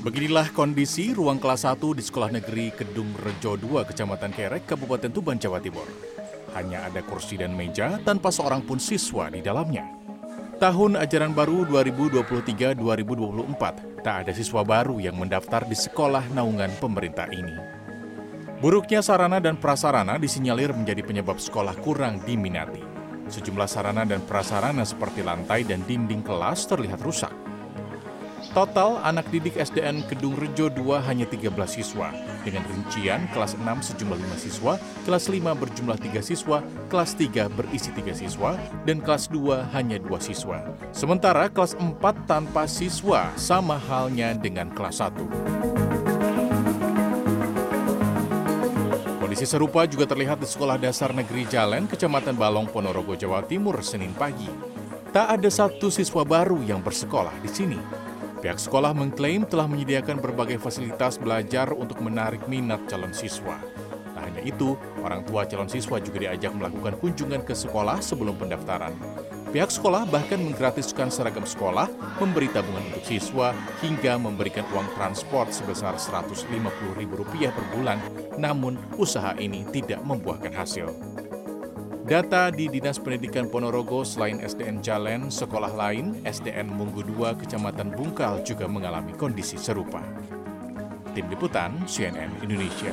Beginilah kondisi ruang kelas 1 di Sekolah Negeri Kedung Rejo 2, Kecamatan Kerek, Kabupaten Tuban, Jawa Timur. Hanya ada kursi dan meja tanpa seorang pun siswa di dalamnya. Tahun ajaran baru 2023-2024, tak ada siswa baru yang mendaftar di sekolah naungan pemerintah ini. Buruknya sarana dan prasarana disinyalir menjadi penyebab sekolah kurang diminati. Sejumlah sarana dan prasarana seperti lantai dan dinding kelas terlihat rusak. Total anak didik SDN Kedung Rejo 2 hanya 13 siswa. Dengan rincian kelas 6 sejumlah 5 siswa, kelas 5 berjumlah 3 siswa, kelas 3 berisi 3 siswa, dan kelas 2 hanya 2 siswa. Sementara kelas 4 tanpa siswa sama halnya dengan kelas 1. Kondisi serupa juga terlihat di Sekolah Dasar Negeri Jalan, Kecamatan Balong, Ponorogo, Jawa Timur, Senin pagi. Tak ada satu siswa baru yang bersekolah di sini. Pihak sekolah mengklaim telah menyediakan berbagai fasilitas belajar untuk menarik minat calon siswa. Tak hanya itu, orang tua calon siswa juga diajak melakukan kunjungan ke sekolah sebelum pendaftaran. Pihak sekolah bahkan menggratiskan seragam sekolah, memberi tabungan untuk siswa, hingga memberikan uang transport sebesar Rp150.000 per bulan. Namun, usaha ini tidak membuahkan hasil. Data di Dinas Pendidikan Ponorogo selain SDN Jalen, sekolah lain SDN Munggu 2 Kecamatan Bungkal juga mengalami kondisi serupa. Tim Liputan CNN Indonesia.